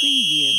Preview.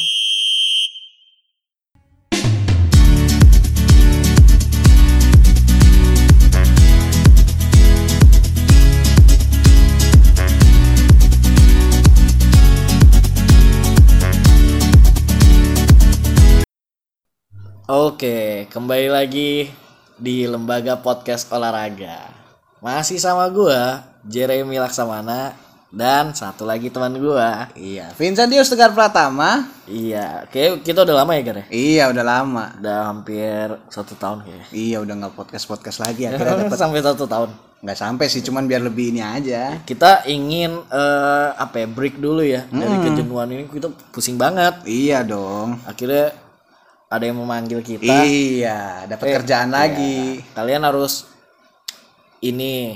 Oke, kembali lagi di Lembaga Podcast Olahraga. Masih sama gua, Jeremy Laksamana dan satu lagi teman gua. Iya, Vincent Dius Tegar Pratama. Iya, kayak kita udah lama ya, Gar ya? Iya, udah lama. Udah hampir satu tahun kayaknya. Iya, udah nggak podcast podcast lagi akhirnya dapat. Sampai satu tahun. Nggak sampai sih, cuman biar lebih ini aja. Kita ingin eh, apa ya, break dulu ya dari kejenuhan ini. Kita pusing banget. Iya dong. Akhirnya ada yang memanggil kita. Iya, dapat kerjaan lagi. Kalian harus ini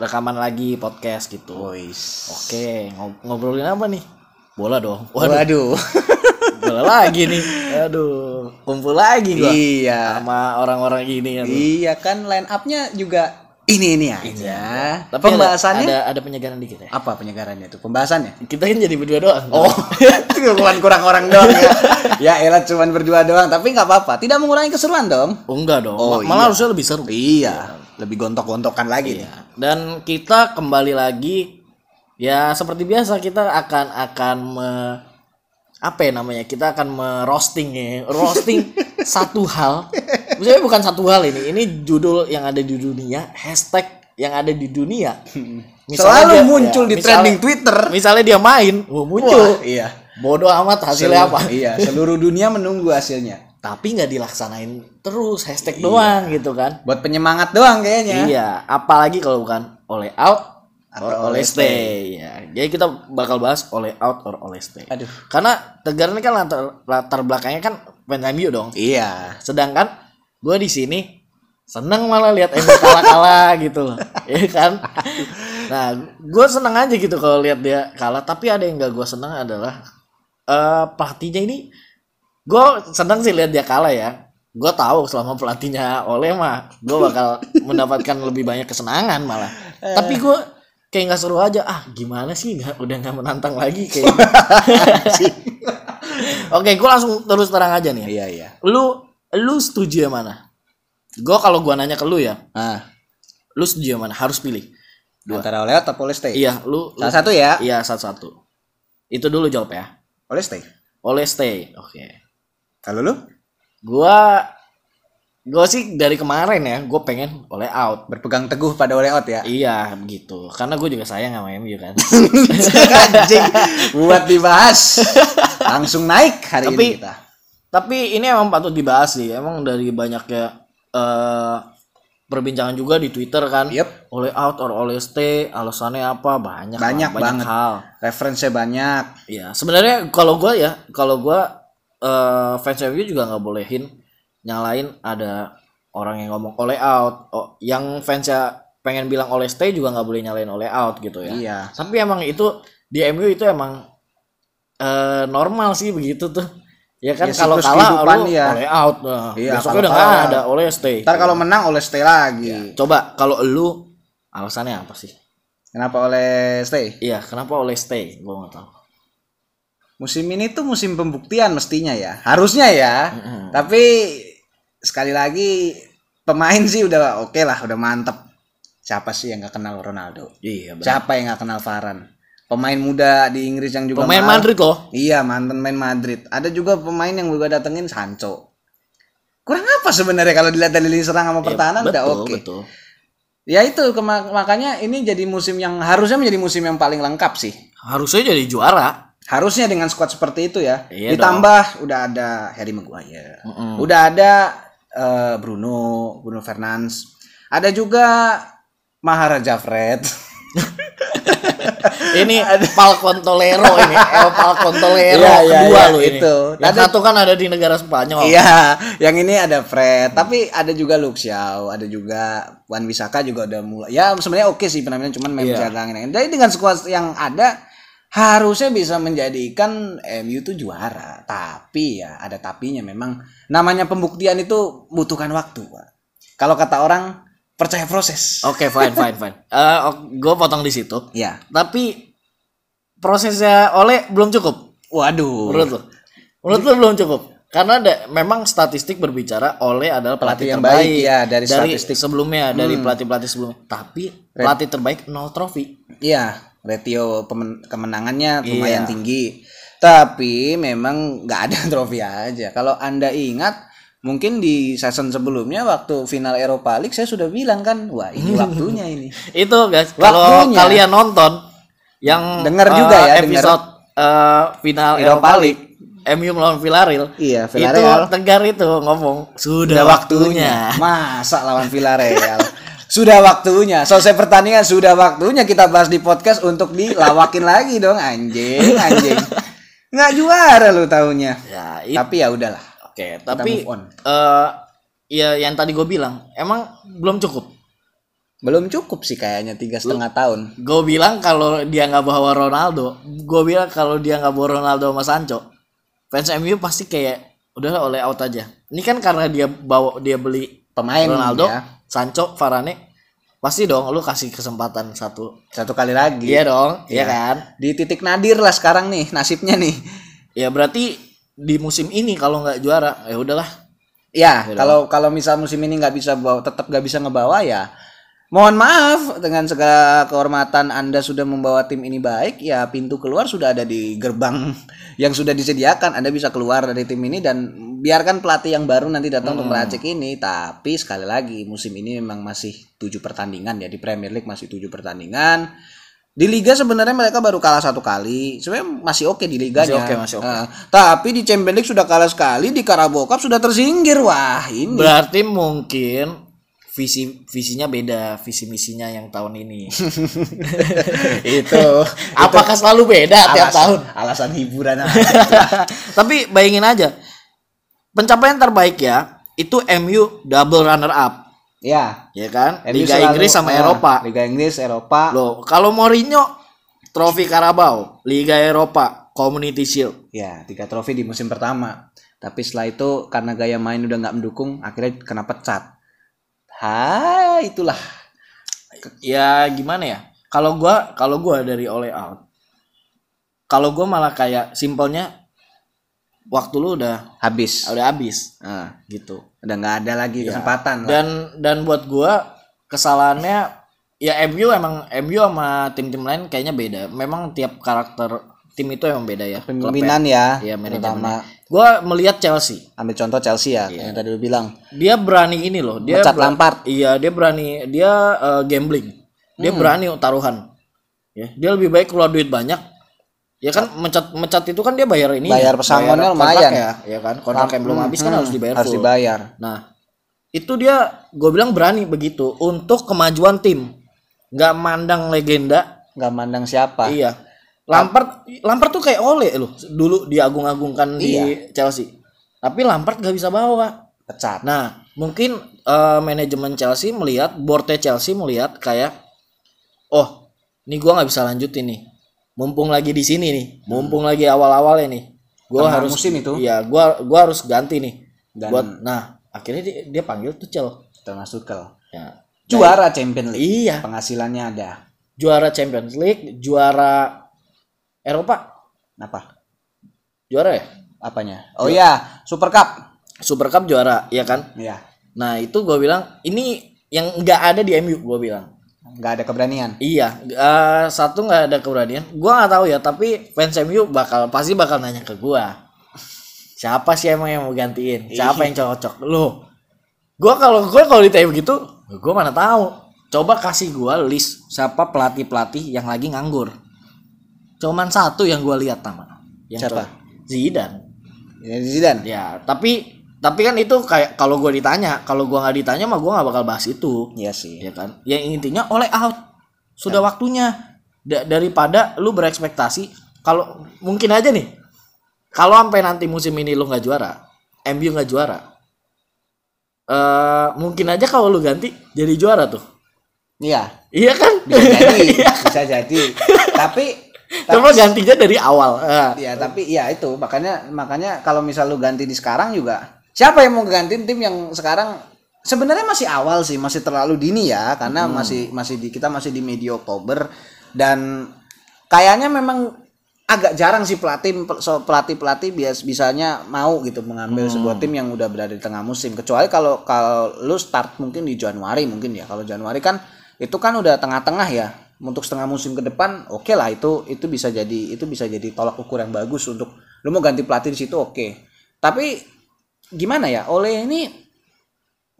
rekaman lagi podcast gitu. Boys. Oke, ngob- ngobrolin apa nih? Bola dong. Waduh, Waduh. bola lagi nih. Aduh, kumpul lagi gua iya. sama orang-orang gini ya. Iya kan line up-nya juga ini ini aja. Tapi Pembahasannya ada, ada, ada penyegaran dikit ya. apa penyegarannya tuh? Pembahasannya? Kita kan jadi berdua doang. Oh, cuman kurang orang doang ya. ya elah cuman berdua doang, tapi nggak apa-apa. Tidak mengurangi keseruan dong. Oh, enggak dong. Oh, Ma- Malah iya. harusnya lebih seru. Iya, lebih gontok-gontokan lagi. Iya. Dan kita kembali lagi ya seperti biasa kita akan akan me, apa ya namanya? Kita akan merosting ya. Roasting satu hal. Maksudnya bukan satu hal ini. Ini judul yang ada di dunia, hashtag yang ada di dunia. Selalu dia- muncul ya, di misalnya- trending Twitter. Misalnya dia main, wah, muncul. Wah, iya. Bodoh amat hasilnya apa. Iya, seluruh dunia menunggu hasilnya. Tapi nggak dilaksanain terus hashtag doang gitu kan. Buat penyemangat doang kayaknya. Iya, apalagi kalau bukan oleh out Atau or oleh oleh stay. Ya, jadi kita bakal bahas oleh out or oleh stay. Aduh. Karena Tegar ini kan latar, latar belakangnya kan fans MU dong. Iya. Sedangkan gue di sini seneng malah lihat MU kalah-kalah gitu loh. Iya kan? Nah, gue seneng aja gitu kalau lihat dia kalah. Tapi ada yang gak gue seneng adalah eh pelatihnya ini. Gue seneng sih lihat dia kalah ya. Gue tahu selama pelatihnya oleh mah gue bakal mendapatkan lebih banyak kesenangan malah. Tapi gue kayak nggak seru aja. Ah gimana sih? Nggak- udah nggak menantang lagi kayak. Oke, gue langsung terus terang aja nih. ya. Iya, iya. Lu lu setuju yang mana? Gue kalau gua nanya ke lu ya, Nah, lu setuju yang mana? Harus pilih. antara Leo atau oleh stay? Iya, lu, lu Salah satu ya. Iya, satu-satu. Itu dulu jawab ya. Oleh stay. Oleh stay. Oke. Kalau lu Gua gua sih dari kemarin ya, gue pengen oleh out. berpegang teguh pada oleh out ya. Iya, begitu. Karena gue juga sayang sama MU kan. Anjing. Buat dibahas. Langsung naik hari Tapi- ini kita. Tapi ini emang patut dibahas sih. Emang dari banyaknya eh perbincangan juga di Twitter kan. Yep. Oleh out or oleh stay, alasannya apa? Banyak, lah, Banyak banget. hal. Referensinya banyak. Iya, sebenarnya kalau gua ya, kalau gua eh fans MU juga nggak bolehin nyalain ada orang yang ngomong oleh out, oh, yang fansnya pengen bilang oleh stay juga nggak boleh nyalain oleh out gitu ya. Iya. Tapi emang itu di MU itu emang eh normal sih begitu tuh. Ya kan Ya, kalau kalah lu iya. oleh out, nah, Iya, besoknya udah nggak ada oleh stay. Ntar kalau menang oleh stay lagi. Coba kalau lu alasannya apa sih? Kenapa oleh stay? Iya, kenapa oleh stay? Gua nggak tahu. Musim ini tuh musim pembuktian mestinya ya. Harusnya ya. Tapi sekali lagi pemain sih udah oke lah, udah mantep. Siapa sih yang nggak kenal Ronaldo? Iya, benar. Siapa yang nggak kenal Varane? Pemain muda di Inggris yang juga Pemain mahal. Madrid loh. Iya, mantan main Madrid. Ada juga pemain yang gue datengin Sancho. Kurang apa sebenarnya kalau dilihat dari lini serang sama pertahanan udah Iya, betul, oke. betul. Ya itu makanya ini jadi musim yang harusnya menjadi musim yang paling lengkap sih. Harusnya jadi juara. Harusnya dengan squad seperti itu ya. Iya Ditambah udah ada Harry Maguire. Udah ada eh, Bruno, Bruno Fernandes. Ada juga Maharaja Fred. Ini Falcon Tolero ini, El Falcon Tolero Iya, iya, kedua iya, lo ini. itu. Yang Ada- satu kan ada di negara Spanyol. Iya, yang ini ada Fred, tapi ada juga Shaw, ada juga Wan Wisaka juga udah mulai. Ya sebenarnya oke sih penampilan cuman main Iya. jagangin. Jadi dengan squad yang ada harusnya bisa menjadikan MU itu juara. Tapi ya ada tapinya memang namanya pembuktian itu butuhkan waktu, Pak. Kalau kata orang percaya proses. Oke, fine, fine, fine. Eh, gue potong di situ. Ya. Tapi prosesnya oleh belum cukup. Waduh. Menurut lu? Menurut lu belum cukup? Karena ada memang statistik berbicara oleh adalah pelatih, Pelatih yang terbaik baik, ya, dari statistik. Hmm. sebelumnya dari pelatih-pelatih sebelumnya. Tapi pelatih terbaik nol trofi. Iya, ratio pemen- kemenangannya Iya. lumayan tinggi. Tapi memang nggak ada trofi aja. Kalau Anda ingat, mungkin di season sebelumnya waktu final Eropa League saya sudah bilang kan, wah ini waktunya ini. Itu guys, kalau kalian nonton yang Dengar eh, juga ya, dengar. episode eh, final Europa Eropa League MU melawan Villarreal. Iya, Itu Villarreal. Tegar itu ngomong Sudah sudah waktunya. Masa lawan Villarreal. sudah waktunya. Selesai pertandingan sudah waktunya kita bahas di podcast untuk dilawakin lagi dong anjing, anjing. Nggak juara lu tahunya. Ya, itu Tapi ya udahlah. Oke, tapi move on. eh ya yang tadi gue bilang, emang belum cukup. Belum cukup sih kayaknya tiga setengah tahun. Gue bilang kalau dia nggak bawa Ronaldo, gue bilang kalau dia nggak bawa Ronaldo sama Sancho, fans MU pasti kayak udahlah oleh out aja. Ini kan karena dia bawa dia beli Pemain Ronaldo, ya. Sancho, Varane, pasti dong lu kasih kesempatan satu. Satu kali lagi. Iya dong, iya kan? Di titik nadir lah sekarang nih nasibnya nih. Ya berarti di musim ini kalau nggak juara, ya udahlah. Ya, kalau kalau misal musim ini nggak bisa bawa, tetap nggak bisa ngebawa ya. Mohon maaf dengan segala kehormatan Anda sudah membawa tim ini baik, ya pintu keluar sudah ada di gerbang yang sudah disediakan. Anda bisa keluar dari tim ini dan biarkan pelatih yang baru nanti datang untuk meracik ini. Tapi sekali lagi musim ini memang masih tujuh pertandingan ya di Premier League masih tujuh pertandingan. Di liga sebenarnya mereka baru kalah satu kali. Sebenarnya masih oke di liganya. Masih oke, masih oke. Nah, tapi di Champions League sudah kalah sekali, di Carabao Cup sudah tersingkir. Wah, ini Berarti mungkin visi visinya beda, visi misinya yang tahun ini. itu Apakah selalu beda tiap alasan, tahun? alasan hiburan aja. Tapi bayangin aja. Pencapaian terbaik ya, itu MU double runner up, ya ya kan? MU Liga selalu- Inggris sama ah, Eropa. Liga Inggris Eropa Loh, kalau Mourinho trofi Carabao, Liga Eropa, Community Shield. ya tiga trofi di musim pertama tapi setelah itu karena gaya main udah nggak mendukung akhirnya kena pecat ha itulah Ya gimana ya? Kalau gua kalau gua dari oleh out. Kalau gua malah kayak simpelnya waktu lu udah habis udah habis Ah, gitu. Udah nggak ada lagi kesempatan lah. Dan dan buat gua kesalahannya ya MU emang MU sama tim-tim lain kayaknya beda. Memang tiap karakter tim itu emang beda ya. pemimpinan ya Iya, terutama manajemennya. Gua melihat Chelsea. ambil contoh Chelsea ya Iya. yang tadi lu bilang Dia berani ini loh. Dia Mecat Lampard. Iya, dia berani dia eh, gambling. Dia Hmm. berani taruhan. Ya, dia lebih baik keluar duit banyak. Ya kan mecat mecat itu kan dia bayar ini. Bayar pesangonnya kontrak lumayan. ya, ya kan. Kontrak yang belum habis kan Hmm, harus dibayar harus full. dibayar Nah, itu dia gue bilang berani begitu untuk kemajuan tim. nggak mandang legenda. nggak mandang siapa Iya. Lampard Lampard tuh kayak Ole loh. Dulu diagung-agungkan di Iya. Chelsea. Tapi Lampard gak bisa bawa. pecat Nah, mungkin eh, manajemen Chelsea melihat, boardnya Chelsea melihat kayak, oh, ini gua nggak bisa lanjutin nih. Mumpung lagi di sini nih, mumpung lagi awal-awalnya nih, gua Tengah harus musim itu. Iya, gua gua harus ganti nih. Dan- Buat, nah, akhirnya dia, dia panggil Tuchel. termasuk Tuchel Ya. juara Champions League Iya, penghasilannya ada juara Champions League, juara Eropa, apa juara ya? apanya oh iya Super Cup Super Cup juara, ya kan? Iya Nah, itu gua bilang ini yang nggak ada di MU, gua bilang. Nggak ada keberanian Iya, eh, satu nggak ada keberanian. Gua nggak tahu ya, tapi fans MU bakal pasti bakal nanya ke gua. Siapa sih emang yang mau gantiin? Siapa yang cocok? Loh. Gua kalau gua kalau ditanya begitu, gua mana tahu. Coba kasih gua list siapa pelatih-pelatih yang lagi nganggur. Cuman satu yang gua lihat nama. Yang Siapa? Zidane. ya Zidane Ya, tapi tapi kan itu kayak kalau gua ditanya, kalau gua nggak ditanya mah gua nggak bakal bahas itu. Iya sih. Ya kan? Yang intinya oleh out. Sudah waktunya. Da- daripada lu berekspektasi kalau mungkin aja nih. Kalau sampai nanti musim ini lu nggak juara MU nggak juara eh mungkin aja kalau lu ganti jadi juara tuh. Iya. Iya kan? Bisa jadi. Bisa jadi. Tapi coba gantinya dari awal. Eh, ya tapi ya itu. Makanya makanya kalau misal lu ganti di sekarang juga siapa yang mau gantiin tim yang sekarang? Sebenarnya masih awal sih masih terlalu dini ya karena masih masih di kita masih di media Oktober. Dan kayaknya memang agak jarang sih pelatih pelatih pelatih bias bisanya mau gitu mengambil Hmm. sebuah tim yang udah berada di tengah musim. Kecuali kalau kalau lu start mungkin di Januari mungkin ya. Kalau Januari kan itu kan udah tengah-tengah ya. Untuk setengah musim ke depan oke lah itu itu bisa jadi itu bisa jadi tolak ukur yang bagus untuk lu mau ganti pelatih di situ oke. Tapi gimana ya oleh ini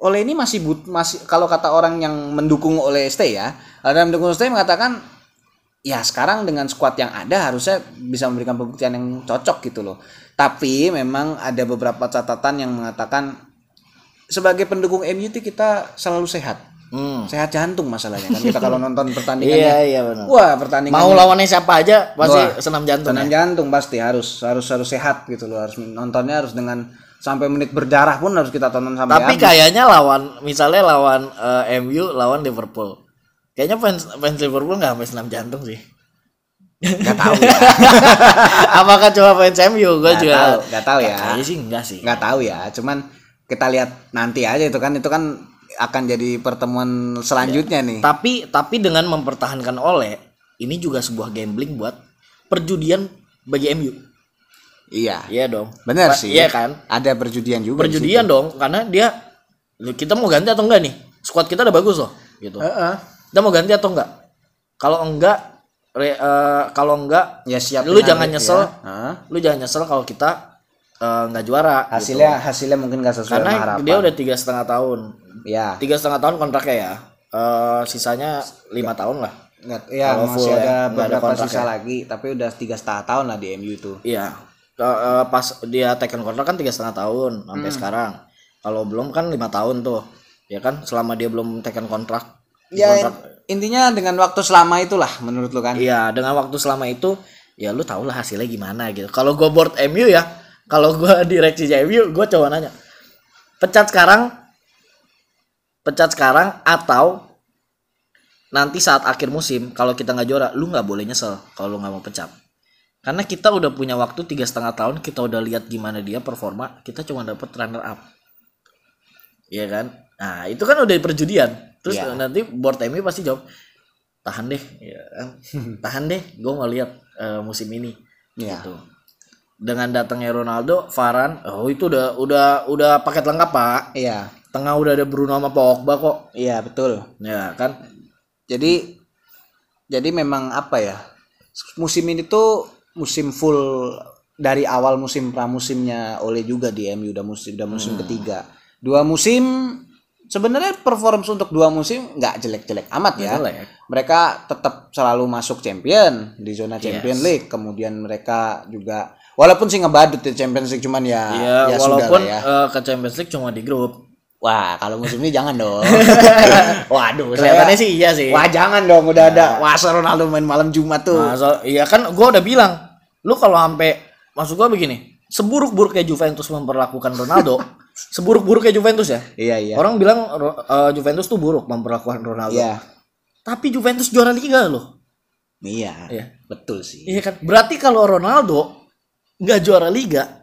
oleh ini masih but masih kalau kata orang yang mendukung oleh ST ya ada yang mendukung ST mengatakan ya sekarang dengan squad yang ada harusnya bisa memberikan pembuktian yang cocok gitu loh. Tapi memang ada beberapa catatan yang mengatakan sebagai pendukung MU itu kita selalu sehat. Hmm. Sehat jantung masalahnya kan kita kalau nonton pertandingannya. Iya iya benar. Wah, pertandingan Mau lawannya siapa aja pasti Wah, senam jantung. senam ya? jantung pasti harus harus harus sehat gitu loh. Harus nontonnya harus dengan sampai menit berdarah pun harus kita tonton sampai Tapi habis. kayaknya lawan misalnya lawan eh, MU lawan Liverpool. Kayaknya fans fans Liverpool nggak sampai senam jantung sih. nggak tahu ya. Apakah cuma fans MU? Gue juga tahu, nggak tahu ya. Kayaknya sih enggak sih. nggak tahu ya cuman kita lihat nanti aja itu kan itu kan akan jadi pertemuan selanjutnya nih Tapi tapi dengan mempertahankan Ole, ini juga sebuah gambling buat perjudian bagi MU. Iya Iya dong. benar sih Iya kan? ada perjudian juga di Perjudian dong karena dia kita mau ganti atau enggak nih? Squad kita udah bagus loh gitu. situ. Heeh. Kita mau ganti atau enggak? Kalau enggak re- eh, kalau enggak ya siap lu jangan nyesel. Heeh. lu jangan nyesel kalau kita eh, nggak juara gitu. hasilnya hasilnya mungkin nggak sesuai karena harapan dia udah tiga setengah tahun ya tiga setengah tahun kontraknya ya Eh, sisanya lima tahun lah nggak ya Kalau masih full ada ya, ada beberapa kontrak sisa ya. lagi tapi udah tiga setengah tahun lah di MU tuh iya Eh, pas dia taken kontrak kan tiga setengah tahun sampai Hmm. sekarang. Kalau belum kan lima tahun tuh ya kan? Selama dia belum taken kontrak ya kontrak- intinya dengan waktu selama itulah menurut lu kan? Iya dengan waktu selama itu ya lu tau lah hasilnya gimana gitu. Kalau gue board MU ya kalau gue direksi MU gue coba nanya pecat sekarang pecat sekarang atau nanti saat akhir musim kalau kita nggak juara lu nggak boleh nyesel kalau lu nggak mau pecat karena kita udah punya waktu tiga setengah tahun kita udah lihat gimana dia performa kita cuma dapet runner up. Iya kan? Nah itu kan udah perjudian. Terus Iya. nanti board MU pasti jawab tahan deh ya kan? Tahan deh gue mau lihat eh, musim ini. Iya. gitu. Dengan datangnya Ronaldo Varane oh itu udah udah udah paket lengkap pak. Iya. Tengah udah ada Bruno sama Pogba kok. Iya betul. Ya kan? Jadi jadi memang apa ya musim ini tuh musim full dari awal musim pramusimnya oleh juga di MU udah musim udah musim ketiga. Dua musim sebenarnya performance untuk dua musim nggak jelek-jelek amat ya. Jelek. mereka tetap selalu masuk champion di zona champion league. Kemudian mereka juga walaupun sih ngebadut di Champions League cuman ya ya, ya sudah walaupun ya. eh, ke Champions League cuma di grup wah kalau musim ini jangan dong waduh kelihatannya sih iya sih Wah jangan dong udah ada Wasa Ronaldo main malam Jumat tuh. Nah, so- iya kan gue udah bilang lu kalau sampai maksud gue begini seburuk-buruknya Juventus memperlakukan Ronaldo seburuk-buruknya Juventus ya Iya iya. orang bilang eh, Juventus tuh buruk memperlakukan Ronaldo Iya. tapi Juventus juara liga loh Iya. Iya. Betul sih. Iya kan? Berarti kalau Ronaldo nggak juara liga,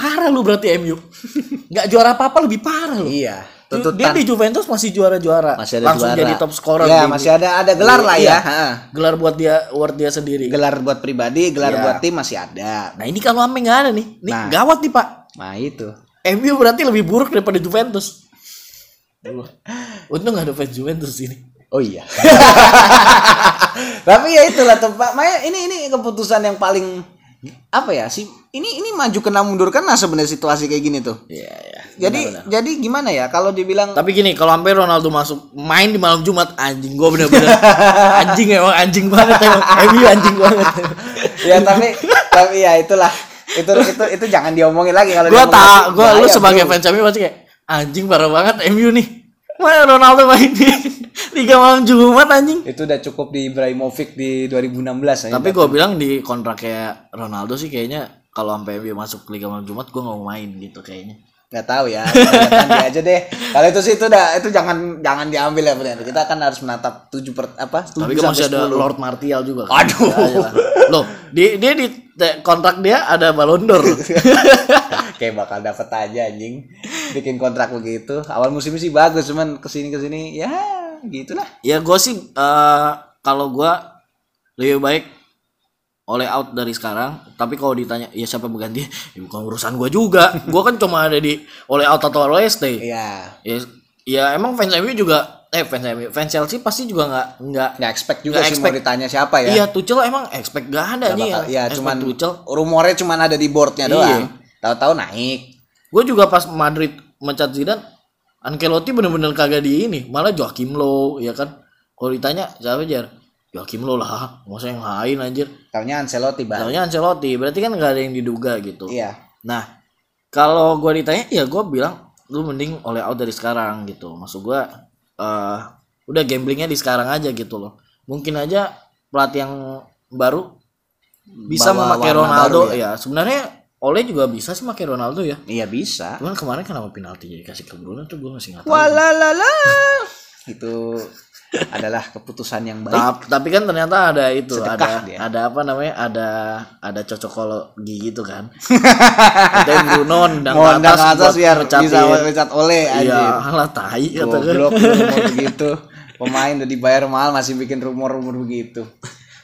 parah lu berarti MU. Nggak juara apa-apa lebih parah lu. Iya. Dia Tuntutan di Juventus masih juara-juara. masih ada Langsung juara. jadi top scorer. Ya, di- masih ada ada gelar lah Iya. ya. Ha. Gelar buat dia buat dia sendiri. Gelar buat pribadi, gelar Iya. buat tim masih ada. Nah, ini kalau sampai nggak ada nih. Nih Nah. gawat nih, Pak. Nah, itu. MU berarti lebih buruk daripada Juventus. Untung nggak ada fans Juventus ini. Oh iya. Tapi ya itulah tuh Pak. Maya ini ini keputusan yang paling apa ya sih? Ini ini maju kena mundur kan nah sebenarnya situasi kayak gini tuh. Iya, iya. Jadi jadi gimana ya kalau dibilang Tapi gini, kalau sampai Ronaldo masuk main di malam Jumat anjing gua bener-bener anjing emang anjing banget emang MU anjing banget. ya tapi tapi ya itulah itu itu itu jangan diomongin lagi kalau gua diomongin tak gua lu sebagai fans MU pasti kayak anjing parah banget MU nih. Mana Ronaldo main di tiga malam Jumat anjing. itu udah cukup di Ibrahimovic di 2016 ya. Tapi gua bilang di kontraknya Ronaldo sih kayaknya kalau sampai MU masuk Liga Malam Jumat gua nggak mau main gitu kayaknya. nggak tahu ya nanti aja deh kalau itu sih itu udah itu jangan jangan diambil ya benar kita kan harus menatap tujuh per apa tujuh Tapi kan masih sampai ada 10. Lord Martial juga. kan. Aduh. Ya. Loh, dia dia di kontrak dia ada Ballon d'Or. kayak bakal dapet aja anjing bikin kontrak begitu awal musim sih bagus cuman ke sini ke sini ya gitulah ya gue sih eh, kalau gue lebih baik oleh out dari sekarang tapi kalau ditanya ya siapa pengganti ya bukan urusan gue juga gue kan cuma ada di oleh out atau oleh stay Iya. ya ya emang fans MU juga eh fans MU fans Chelsea pasti juga nggak nggak Nggak expect juga sih expect. mau ditanya siapa ya. iya Tuchel emang expect gak ada nih bakal- Iya, expect cuman Tuchel rumornya cuman ada di boardnya Iya. doang. Tahu-tahu naik. gue juga pas Madrid mencat Zidane Ancelotti bener-bener kagak di ini malah Joachim Low ya kan kalau ditanya siapa jar Joachim Low lah masa yang lain anjir Taunya Ancelotti bang. Soalnya Ancelotti berarti kan nggak ada yang diduga gitu Iya. Nah, kalau gue ditanya, ya gue bilang lu mending oleh out dari sekarang gitu. Maksud gue, eh udah gamblingnya di sekarang aja gitu loh. Mungkin aja pelatih yang baru bisa Bawa memakai Ronaldo baru ya. Sebenarnya oleh juga bisa sih pakai Ronaldo ya. Iya bisa. Cuman kemarin kenapa penalti jadi kasih ke Bruno tuh gue masih nggak tahu. Walalala. Itu adalah keputusan yang baik. Tap- tapi kan ternyata ada itu Sedekah ada dia. ada apa namanya ada ada cocokologi gitu kan katanya Bruno nendang Mau ke atas, atas biar mecatin. bisa mecat oleh aja. iya lah tai kata Goblok begitu. Pemain udah dibayar mahal masih bikin rumor-rumor begitu.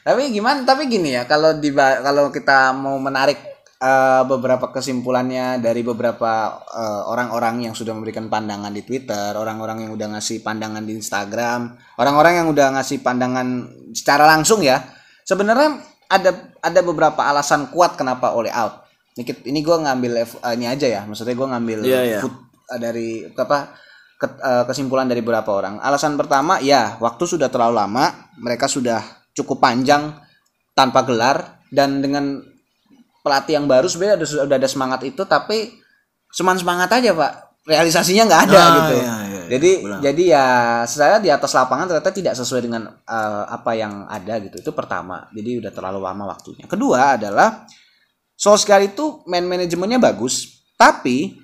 Tapi gimana? Tapi gini ya, kalau di kalau kita mau menarik eh, beberapa kesimpulannya dari beberapa eh, orang-orang yang sudah memberikan pandangan di Twitter, orang-orang yang udah ngasih pandangan di Instagram, orang-orang yang udah ngasih pandangan secara langsung ya. Sebenarnya ada ada beberapa alasan kuat kenapa oleh out. Ini, ini gue ngambil eh, ini aja ya, maksudnya gue ngambil Iya, iya. foot- eh, dari apa ke- kesimpulan dari beberapa orang. Alasan pertama, ya waktu sudah terlalu lama, mereka sudah cukup panjang tanpa gelar dan dengan pelatih yang baru sebenarnya udah, udah ada semangat itu, tapi semangat semangat aja pak, realisasinya nggak ada Ah, gitu. iya, iya, iya, jadi benar. jadi ya saya di atas lapangan ternyata tidak sesuai dengan eh, apa yang ada gitu. Itu pertama. Jadi udah terlalu lama waktunya. Kedua adalah Solskjaer itu man manajemennya bagus, tapi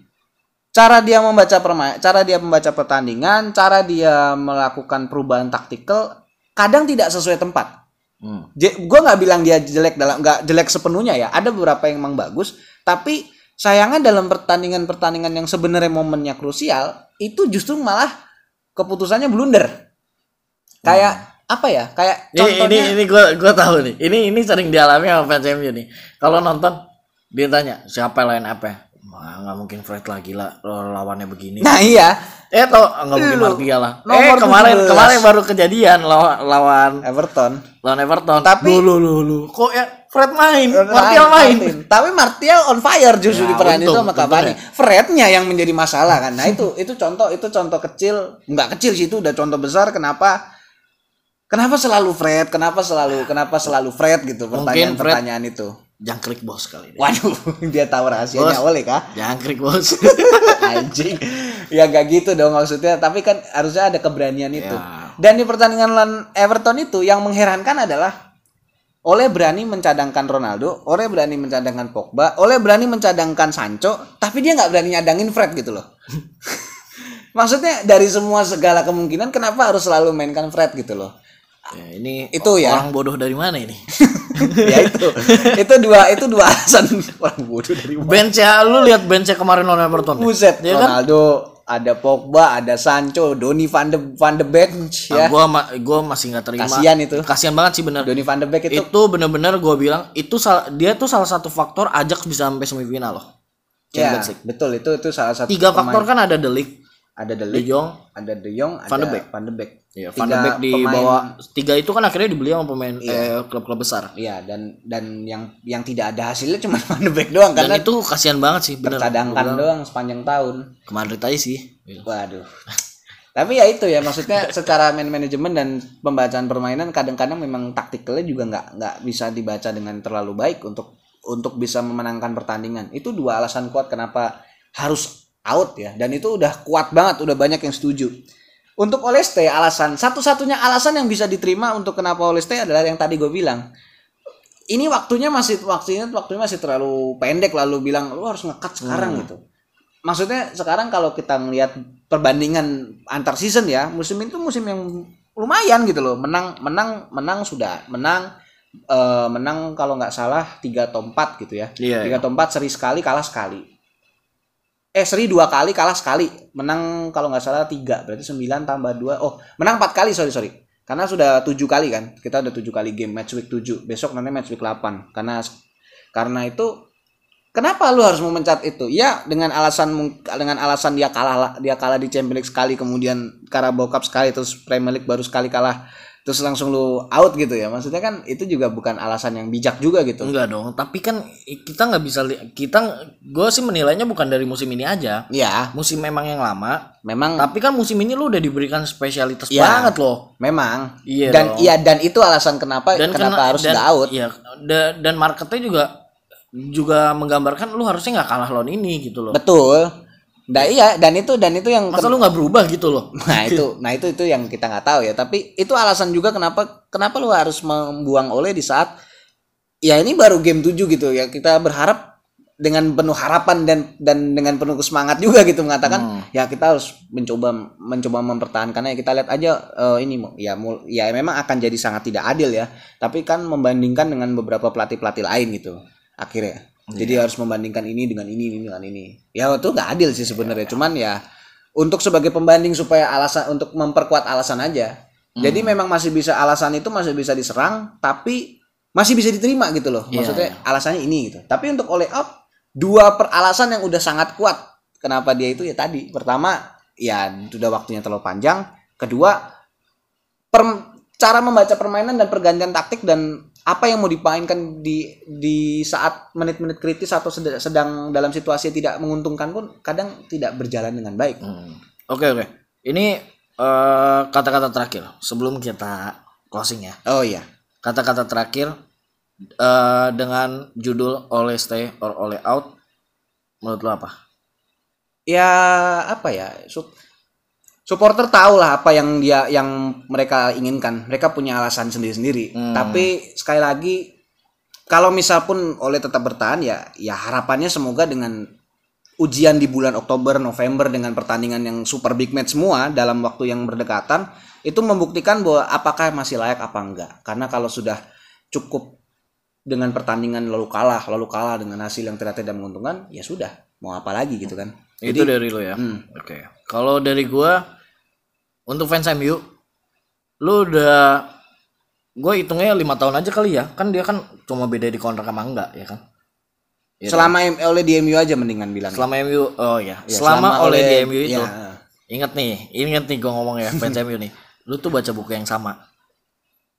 cara dia membaca permain, cara dia membaca pertandingan, cara dia melakukan perubahan taktikal kadang tidak sesuai tempat. Hmm. gue nggak bilang dia jelek dalam nggak jelek sepenuhnya ya. Ada beberapa yang memang bagus, tapi sayangnya dalam pertandingan-pertandingan yang sebenarnya momennya krusial itu justru malah keputusannya blunder. Kayak apa ya? Kayak ini contohnya ini ini gue gue tahu nih ini ini sering dialami sama fans MU nih kalau nonton dia tanya siapa lain apa Wah, nggak mungkin Fred lagi lah lawannya begini. Nah iya, eh tau nggak mungkin Martial lah. eh kemarin 17. kemarin baru kejadian lawan lawan Everton. lawan Everton. Tapi- lu lu lu lu. Kok ya Fred main? Martial main. Tapi Martial on fire justru Ya, di peran itu sama Cavani. Frednya yang menjadi masalah kan. Nah itu itu contoh itu contoh kecil, nggak kecil sih itu udah contoh besar. Kenapa kenapa selalu Fred, kenapa selalu kenapa selalu Fred gitu? Mungkin Fred- pertanyaan-pertanyaan itu. Jangkrik bos kali ini Waduh, dia tahu rahasianya Bos. oleh kah? jangkrik bos Anjing. ya gak gitu dong maksudnya, tapi kan harusnya ada keberanian itu. Ya. Dan di pertandingan lawan Everton itu yang mengherankan adalah Oleh berani mencadangkan Ronaldo, Oleh berani mencadangkan Pogba, Oleh berani mencadangkan Sancho, tapi dia nggak berani nyadangin Fred gitu loh. Maksudnya dari semua segala kemungkinan kenapa harus selalu mainkan Fred gitu loh? Ya, ini Itu ya. orang bodoh dari mana ini ya itu. itu dua itu dua alasan orang bodoh dari mana? benchnya lu lihat benchnya kemarin lawan Everton Buset, ya kan Ronaldo, ada Pogba, ada Sancho, Donny van de van de Beek Nah, ya. gua ma- gua masih nggak terima Kasian itu. kasian banget sih bener Donny van de Beek itu itu bener-bener gue bilang itu dia tuh salah satu faktor Ajax bisa sampai semifinal loh ya, betul itu itu salah satu tiga pemain. faktor kan ada Ligt, ada De Jong, ada De Jong, ada Van de Beek. Van de Beek. ya, Tiga Van de Beek di pemain- bawah tiga itu kan akhirnya dibeli sama pemain eh, klub-klub besar Iya, dan dan yang yang tidak ada hasilnya cuma Van de Beek doang dan karena itu kasihan banget sih bener bilang, doang sepanjang tahun. ke Madrid aja sih. Waduh. Tapi ya itu ya maksudnya secara man manajemen dan pembacaan permainan kadang-kadang memang taktikalnya juga nggak nggak bisa dibaca dengan terlalu baik untuk untuk bisa memenangkan pertandingan. Itu dua alasan kuat kenapa harus out ya. Dan itu udah kuat banget udah banyak yang setuju. Untuk Oleste alasan satu-satunya alasan yang bisa diterima untuk kenapa Oleste adalah yang tadi gue bilang. Ini waktunya masih waktunya waktunya masih terlalu pendek lalu bilang lu harus ngekat sekarang gitu. Maksudnya sekarang kalau kita ngelihat perbandingan antar season ya musim itu musim yang lumayan gitu loh. Menang menang menang sudah. Menang eh, menang kalau nggak salah tiga atau empat gitu ya. Iya, tiga atau empat seri sekali kalah sekali eh seri dua kali kalah sekali. Menang kalau nggak salah tiga berarti sembilan tambah dua. Oh menang empat kali sorry sorry. Karena sudah tujuh kali kan, kita udah tujuh kali game match week 7 besok nanti match week 8 karena karena itu kenapa lu harus memecat itu? Ya dengan alasan dengan alasan dia kalah dia kalah di Champions League sekali kemudian Carabao Cup sekali terus Premier League baru sekali kalah terus langsung lu out gitu ya. Maksudnya kan itu juga bukan alasan yang bijak juga gitu. Enggak dong, tapi kan kita nggak bisa kita gue sih menilainya bukan dari musim ini aja. Ya, Musim memang yang lama, memang tapi kan musim ini lu udah diberikan spesialitas Ya. banget loh. memang Iya dan iya dan itu alasan kenapa Dan kenapa kena- harus dan, nggak out. Iya, da- dan marketnya juga juga menggambarkan lu harusnya nggak kalah lawan ini gitu loh. Betul. Nah, iya dan itu dan itu yang Masa lu nggak berubah gitu loh? Nah itu, nah itu itu yang kita nggak tahu ya. Tapi itu alasan juga kenapa kenapa lu harus membuang oleh di saat ya ini baru game 7 gitu ya. Kita berharap dengan penuh harapan dan dan dengan penuh semangat juga gitu mengatakan ya kita harus mencoba mencoba mempertahankannya. Kita lihat aja eh, ini ya mul- ya memang akan jadi sangat tidak adil ya. Tapi kan membandingkan dengan beberapa pelatih-pelatih lain gitu akhirnya. Jadi harus membandingkan ini dengan ini, ini dengan ini. Ya itu nggak adil sih sebenarnya. Cuman ya untuk sebagai pembanding supaya alasan untuk memperkuat alasan aja. Jadi memang masih bisa alasan itu masih bisa diserang, tapi masih bisa diterima gitu loh. Maksudnya alasannya ini gitu. Tapi untuk oleh out dua per alasan yang udah sangat kuat. Kenapa dia itu ya tadi. Pertama ya sudah waktunya terlalu panjang. Kedua per- cara membaca permainan dan pergantian taktik dan apa yang mau dimainkan di di saat menit-menit kritis atau sedang, sedang dalam situasi tidak menguntungkan pun kadang tidak berjalan dengan baik. Hmm. Oke oke. Ini eh, kata-kata terakhir sebelum kita closing ya. Oh iya. Kata-kata terakhir eh, dengan judul oleh stay or oleh out. Menurut lo apa? Ya apa ya? Supporter tahu lah apa yang dia yang mereka inginkan. Mereka punya alasan sendiri-sendiri. Hmm. Tapi sekali lagi kalau misal pun oleh tetap bertahan ya ya harapannya semoga dengan ujian di bulan Oktober November dengan pertandingan yang super big match semua dalam waktu yang berdekatan itu membuktikan bahwa apakah masih layak apa enggak. Karena kalau sudah cukup dengan pertandingan lalu kalah, lalu kalah dengan hasil yang ternyata tidak menguntungkan, ya sudah, mau apa lagi gitu kan. Itu dari lo ya. Hmm. Oke. Kalau dari gua untuk fans MU lu udah gue hitungnya lima tahun aja kali ya. Kan dia kan cuma beda di kontrak sama enggak ya kan? Iya selama M- oleh di MU aja mendingan bilang. selama MU oh ya, Ya, selama, oleh di MU itu ya. ingat nih ingat nih gue ngomong ya fans MU nih. Lu tuh baca buku yang sama.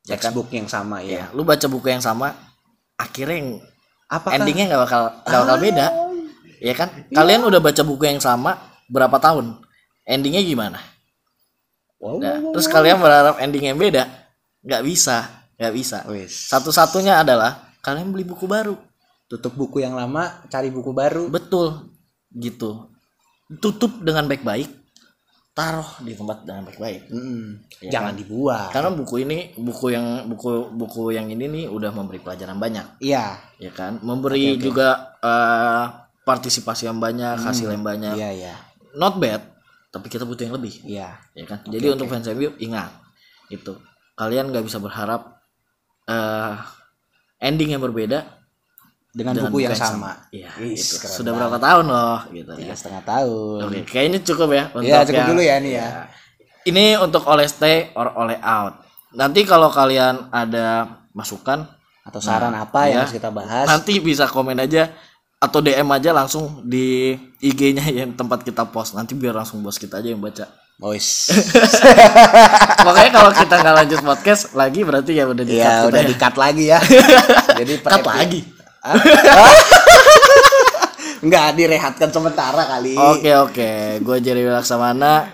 Ya kan? Textbook yang sama ya. ya lu baca buku yang sama akhirnya yang Apakah endingnya nggak bakal nggak bakal beda. Ya kan? Kalian udah baca buku yang sama berapa tahun endingnya gimana Wow. Nah, terus kalian berharap ending yang beda nggak bisa nggak bisa satu-satunya adalah kalian beli buku baru Tutup buku yang lama, cari buku baru. betul gitu tutup dengan baik-baik taruh di tempat dengan baik-baik Mm-mm. Ya Jangan dibuang. karena buku ini buku yang buku buku yang ini nih udah memberi pelajaran banyak Iya. ya kan memberi juga eh, partisipasi yang banyak hasil yang banyak Iya, iya. not bad tapi kita butuh yang lebih Iya. ya kan jadi untuk fans MU ingat itu kalian nggak bisa berharap eh ending yang berbeda Dengan, dengan buku yang sama. Iya, Wis, itu. keren sudah berapa tahun loh gitu ya Tiga setengah tahun. oke kayaknya cukup ya untuk Iya, cukup yang- dulu ya ini ya. ini untuk oleh stay or oleh out nanti kalau kalian ada masukan Atau saran apa yang ya. harus kita bahas? nanti bisa komen aja atau DM aja langsung di IG-nya yang tempat kita post nanti biar langsung bos kita aja yang baca Boys. Pokoknya kalau kita nggak lanjut podcast lagi berarti ya udah di cut udah kita di cut lagi ya. Jadi Cut epi- lagi. Enggak, direhatkan sementara kali. Oke oke, gue Jerry Laksamana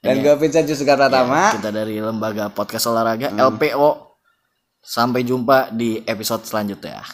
Dan gue Vincent Jusga Pratama. kita dari lembaga podcast olahraga LPO. Sampai jumpa di episode selanjutnya.